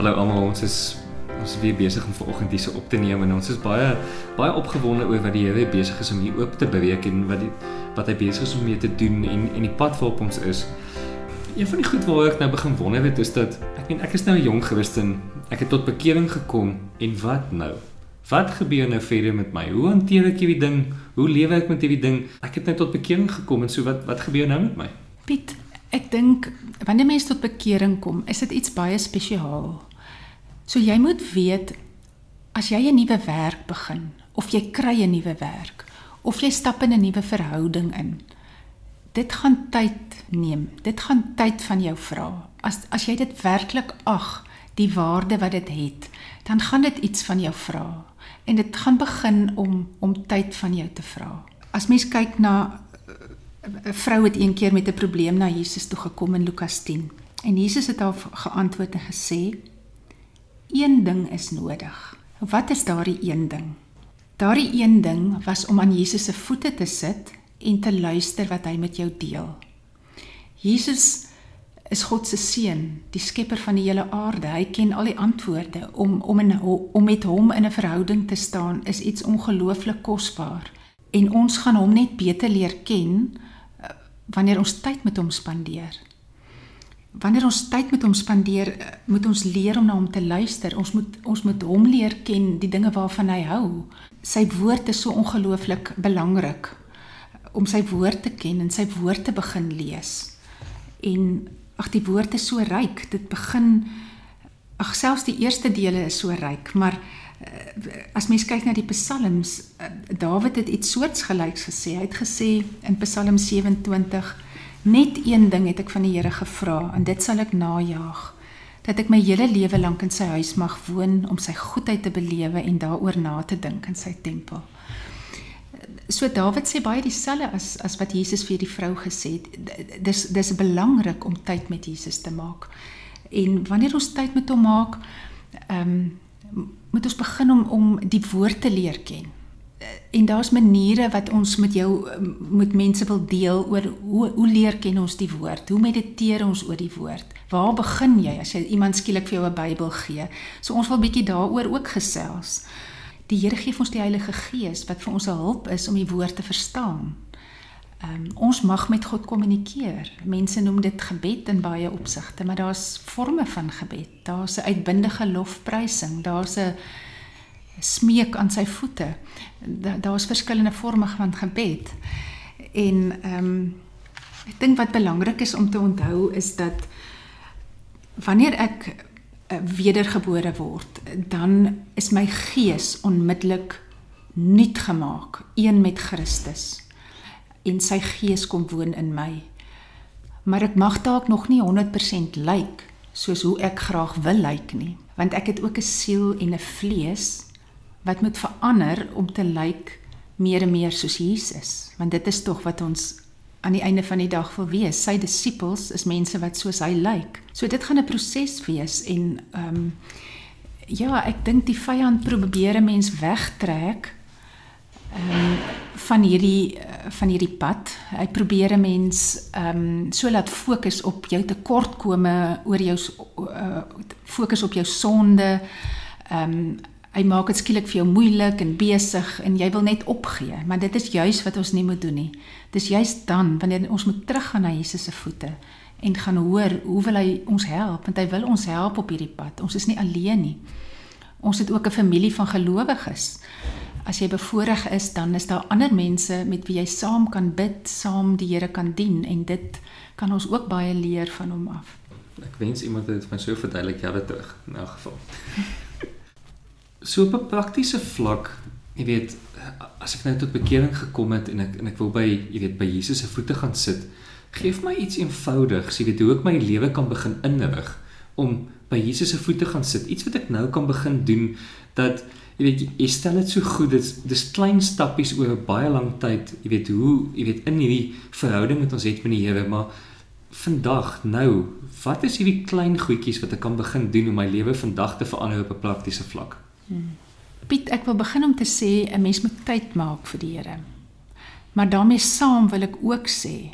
Hallo almal, ons is ons is weer besig om vanoggend hierse op te neem en ons is baie baie opgewonde oor wat die Here besig is om hier oop te breek en wat die wat hy besig is om mee te doen en en die pad waarop ons is. Een van die goed waaroor ek nou begin wonder het is dat ek meen ek is nou 'n jong Christen. Ek het tot bekering gekom en wat nou? Wat gebeur nou verder met my? Hoe hanteer ek hierdie ding? Hoe lewe ek met hierdie ding? Ek het nou tot bekering gekom en so wat wat gebeur nou met my? Piet, ek dink wanneer mense tot bekering kom, is dit iets baie spesiaal. So jy moet weet as jy 'n nuwe werk begin of jy kry 'n nuwe werk of jy stap in 'n nuwe verhouding in. Dit gaan tyd neem. Dit gaan tyd van jou vra. As as jy dit werklik ag, die waarde wat dit het, dan gaan dit iets van jou vra. En dit gaan begin om om tyd van jou te vra. As mens kyk na 'n vrou het een keer met 'n probleem na Jesus toe gekom in Lukas 10. En Jesus het haar geantwoord en gesê: een ding is nodig. Wat is daardie een ding? Daardie een ding was om aan Jesus se voete te sit en te luister wat hy met jou deel. Jesus is God se seun, die skepper van die hele aarde. Hy ken al die antwoorde om om in om met hom in 'n verhouding te staan is iets ongelooflik kosbaar. En ons gaan hom net beter leer ken eh, wanneer ons tyd met hom spandeer wanneer ons tyd met hom spandeer, eh, moet ons leer om na hom te luister. Ons moet ons moet hom leer ken, die dinge waarvan hy hou. Sy woord is so ongelooflik belangrik om sy woord te ken en sy woord te begin lees. En ag die woord is so ryk. Dit begin ag selfs die eerste dele is so ryk, maar eh, as mens kyk na die psalms, eh, Dawid het iets soortgelyks gesê. Hy het gesê in Psalm 27 Net een ding het ek van die Here gevra en dit sal ek najag dat ek my hele lewe lank in sy huis mag woon om sy goedheid te belewe en daaroor na te dink in sy tempel. So Dawid sê baie dieselfde as as wat Jesus vir die vrou gesê het. Dis dis belangrik om tyd met Jesus te maak. En wanneer ons tyd met hom maak, ehm um, moet ons begin om om die woord te leer ken en daar's maniere wat ons met jou met mense wil deel oor hoe hoe leer ken ons die woord? Hoe mediteer ons oor die woord? Waar begin jy as jy iemand skielik vir jou 'n Bybel gee? So ons wil bietjie daaroor ook gesels. Die Here gee ons die Heilige Gees wat vir ons 'n hulp is om die woord te verstaan. Um, ons mag met God kommunikeer. Mense noem dit gebed in baie opsigte, maar daar's forme van gebed. Daar's 'n uitbundige lofprysing, daar's 'n smeek aan sy voete. Daar's verskillende forme van gebed. En ehm um, ek dink wat belangrik is om te onthou is dat wanneer ek uh, wedergebore word, dan is my gees onmiddellik nuut gemaak, een met Christus. En sy gees kom woon in my. Maar ek mag dalk nog nie 100% lyk soos hoe ek graag wil lyk nie, want ek het ook 'n siel en 'n vlees wat moet verander om te lyk meer en meer soos Jesus? Want dit is tog wat ons aan die einde van die dag wil wees. Sy disippels is mense wat soos hy lyk. So dit gaan 'n proses wees en ehm um, ja ek dink die vyand probeer 'n mens wegtrek ehm um, van hierdie van hierdie pad. Hy probeer 'n mens ehm um, so laat fokus op jou tekortkome oor jou uh, fokus op jou sonde ehm um, hy maak dit skielik vir jou moeilik en besig en jy wil net opgee, maar dit is juis wat ons nie moet doen nie. Dis juis dan wanneer ons moet teruggaan na Jesus se voete en gaan hoor hoe wil hy ons help want hy wil ons help op hierdie pad. Ons is nie alleen nie. Ons het ook 'n familie van gelowiges. As jy bevoorreg is, dan is daar ander mense met wie jy saam kan bid, saam die Here kan dien en dit kan ons ook baie leer van hom af. Ek wens iemand het dit my so verduidelik jare terug in elk geval. So op 'n praktiese vlak, jy weet, as ek nou tot bekering gekom het en ek en ek wil by, jy weet, by Jesus se voete gaan sit, gee my iets eenvoudigs, jy weet, hoe ek my lewe kan begin inrig om by Jesus se voete gaan sit. Iets wat ek nou kan begin doen dat jy weet, jy stel dit so goed, dit dis klein stappies oor 'n baie lang tyd, jy weet, hoe jy weet in hierdie verhouding met ons het met die Here, maar vandag nou, wat is hierdie klein goedjies wat ek kan begin doen om my lewe vandag te verander op 'n praktiese vlak? Piet, ek wil begin om te sê 'n mens moet tyd maak vir die Here. Maar daarmee saam wil ek ook sê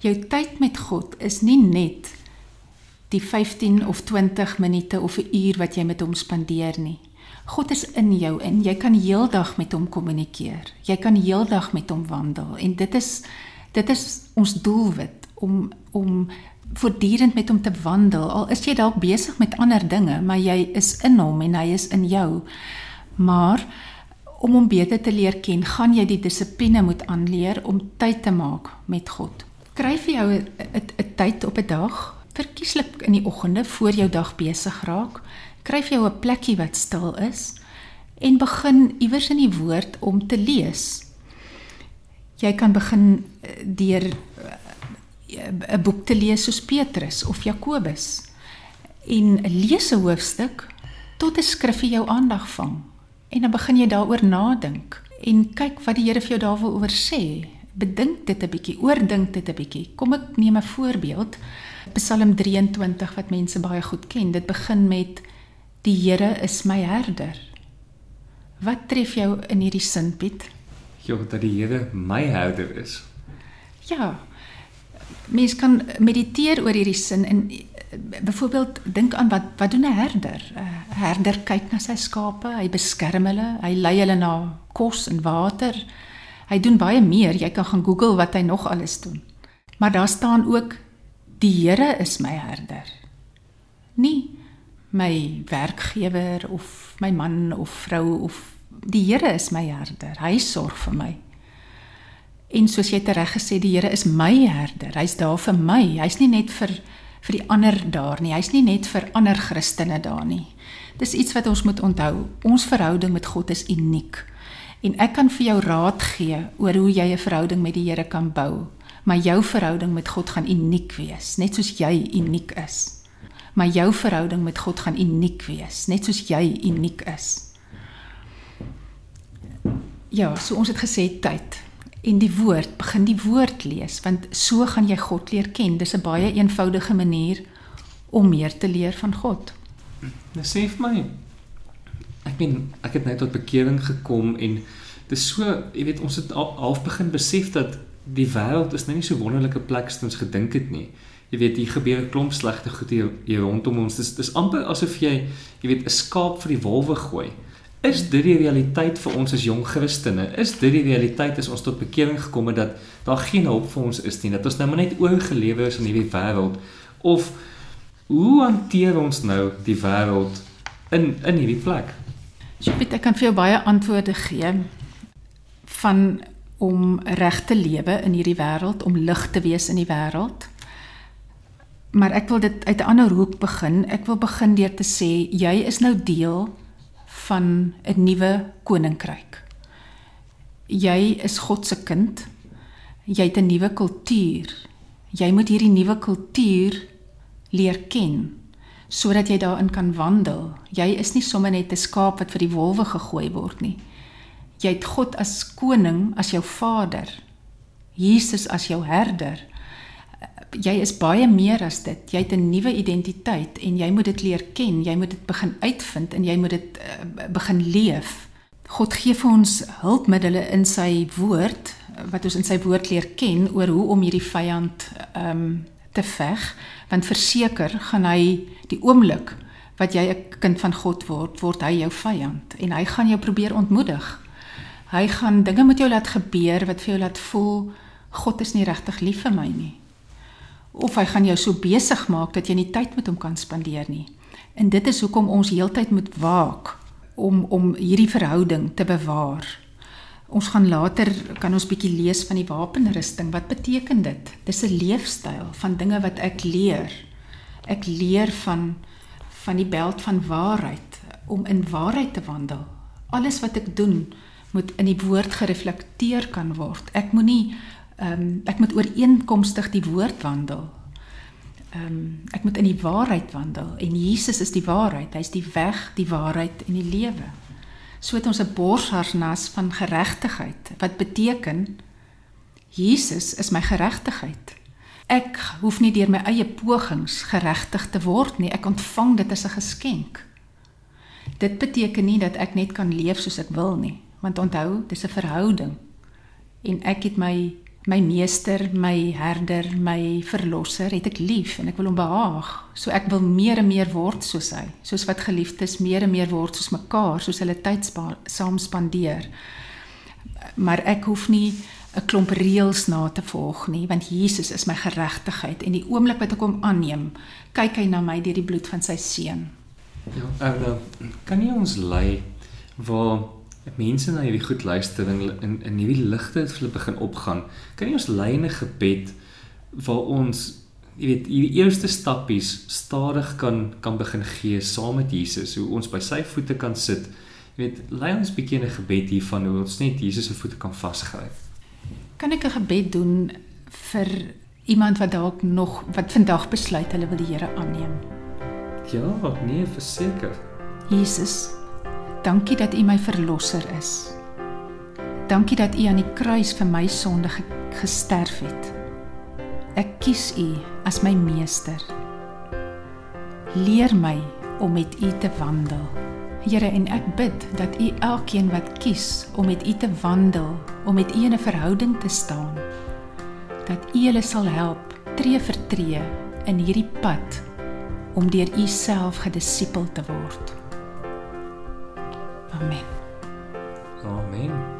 jou tyd met God is nie net die 15 of 20 minute of 'n uur wat jy met hom spandeer nie. God is in jou en jy kan heeldag met hom kommunikeer. Jy kan heeldag met hom wandel en dit is dit is ons doelwit om om voortdurend met hom te wandel. Al is jy dalk besig met ander dinge, maar jy is in hom en hy is in jou. Maar om hom beter te leer ken, gaan jy die dissipline moet aanleer om tyd te maak met God. Kry vir jou 'n tyd op 'n dag, verkieslik in die oggende voor jou dag besig raak. Kry vir jou 'n plekkie wat stil is en begin iewers in die woord om te lees. Jy kan begin eh, deur eh, 'n boek te lees soos Petrus of Jakobus en lees 'n hoofstuk tot 'n skrif jou aandag vang. En dan begin jy daaroor nadink en kyk wat die Here vir jou daaroor sê. Bedink dit 'n bietjie, oordink dit 'n bietjie. Kom ek neem 'n voorbeeld. Psalm 23 wat mense baie goed ken. Dit begin met die Here is my herder. Wat tref jou in hierdie sin, Piet? Ja, dat die Here my herder is. Ja. Mens kan mediteer oor hierdie sin en byvoorbeeld dink aan wat wat doen 'n herder? 'n Herder kyk na sy skape, hy beskerm hulle, hy lei hulle na kos en water. Hy doen baie meer. Jy kan gaan Google wat hy nog alles doen. Maar daar staan ook die Here is my herder. Nie my werkgewer of my man of vrou of die Here is my herder. Hy sorg vir my. En soos jy tereg gesê die Here is my herder. Hy's daar vir my. Hy's nie net vir vir die ander daar nie. Hy's nie net vir ander Christene daar nie. Dis iets wat ons moet onthou. Ons verhouding met God is uniek. En ek kan vir jou raad gee oor hoe jy 'n verhouding met die Here kan bou, maar jou verhouding met God gaan uniek wees, net soos jy uniek is. Maar jou verhouding met God gaan uniek wees, net soos jy uniek is. Ja, so ons het gesê tyd en die woord, begin die woord lees want so gaan jy God leer ken. Dis 'n baie eenvoudige manier om meer te leer van God. Nou sê vir my ek ben ek het net tot bekering gekom en dis so, jy weet, ons het half begin besef dat die wêreld is nou nie so wonderlike plek as ons gedink het nie. Jy weet, hier gebeur 'n klomp slegte goed hier, hier rondom ons. Dis dis amper asof jy, jy weet, 'n skaap vir die wolwe gooi. Is dit die realiteit vir ons as jong Christene? Is dit die realiteit as ons tot bekering gekom het dat daar geen hulp vir ons is nie, dat ons nou maar net oorgelewe is in hierdie wêreld? Of hoe hanteer ons nou die wêreld in in hierdie plek? So Piet, ek kan vir jou baie antwoorde gee van om reg te lewe in hierdie wêreld, om lig te wees in die wêreld. Maar ek wil dit uit 'n ander hoek begin. Ek wil begin deur te sê jy is nou deel van 'n nuwe koninkryk. Jy is God se kind. Jy het 'n nuwe kultuur. Jy moet hierdie nuwe kultuur leer ken sodat jy daarin kan wandel. Jy is nie sommer net 'n skaap wat vir die wolwe gegooi word nie. Jy het God as koning, as jou vader. Jesus as jou herder jy is baie meer as dit. Jy het 'n nuwe identiteit en jy moet dit leer ken. Jy moet dit begin uitvind en jy moet dit uh, begin leef. God gee vir ons hulpmiddels in sy woord wat ons in sy woord leer ken oor hoe om hierdie vyand ehm um, te veg. Want verseker gaan hy die oomblik wat jy 'n kind van God word, word hy jou vyand en hy gaan jou probeer ontmoedig. Hy gaan dinge met jou laat gebeur wat vir jou laat voel God is nie regtig lief vir my nie of hy gaan jou so besig maak dat jy nie tyd met hom kan spandeer nie. En dit is hoekom ons heeltyd moet waak om om hierdie verhouding te bewaar. Ons gaan later kan ons bietjie lees van die wapenrusting. Wat beteken dit? Dis 'n leefstyl van dinge wat ek leer. Ek leer van van die beld van waarheid om in waarheid te wandel. Alles wat ek doen moet in die woord gereflekteer kan word. Ek moenie ehm um, ek moet ooreenkomstig die woord wandel. Ehm um, ek moet in die waarheid wandel en Jesus is die waarheid. Hy's die weg, die waarheid en die lewe. So het ons 'n borsharnas van geregtigheid wat beteken Jesus is my geregtigheid. Ek hoef nie deur my eie pogings geregtig te word nie. Ek ontvang dit as 'n geskenk. Dit beteken nie dat ek net kan leef soos ek wil nie, want onthou, dis 'n verhouding. En ek het my my meester, my herder, my verlosser het ek lief en ek wil hom behaag. So ek wil meer en meer word soos hy, soos wat geliefdes meer en meer word soos mekaar, soos hulle tyd saam spandeer. Maar ek hoef nie 'n klomp reëls na te volg nie, want Jesus is my geregtigheid en die oomblik wat ek hom aanneem, kyk hy na my deur die bloed van sy seun. Ja, uh, kan jy ons lei waar mense na hierdie goed luister en in in hierdie ligte het hulle begin opgaan. Kan jy ons lei in 'n gebed waar ons jy weet die eerste stappies stadig kan kan begin gee saam met Jesus, hoe ons by sy voete kan sit. Jy weet, lei ons bietjie in 'n gebed hiervan hoe ons net Jesus se voete kan vasgryp. Kan ek 'n gebed doen vir iemand wat dalk nog wat vandag besluit hulle wil die Here aanneem? Ja, nee, verseker. Jesus, Dankie dat U my verlosser is. Dankie dat U aan die kruis vir my sonde gesterf het. Ek kies U as my meester. Leer my om met U te wandel. Here, en ek bid dat U elkeen wat kies om met U te wandel, om met U in 'n verhouding te staan, dat U hulle sal help tree vir tree in hierdie pad om deur U self gedisipel te word. Amen. Amen.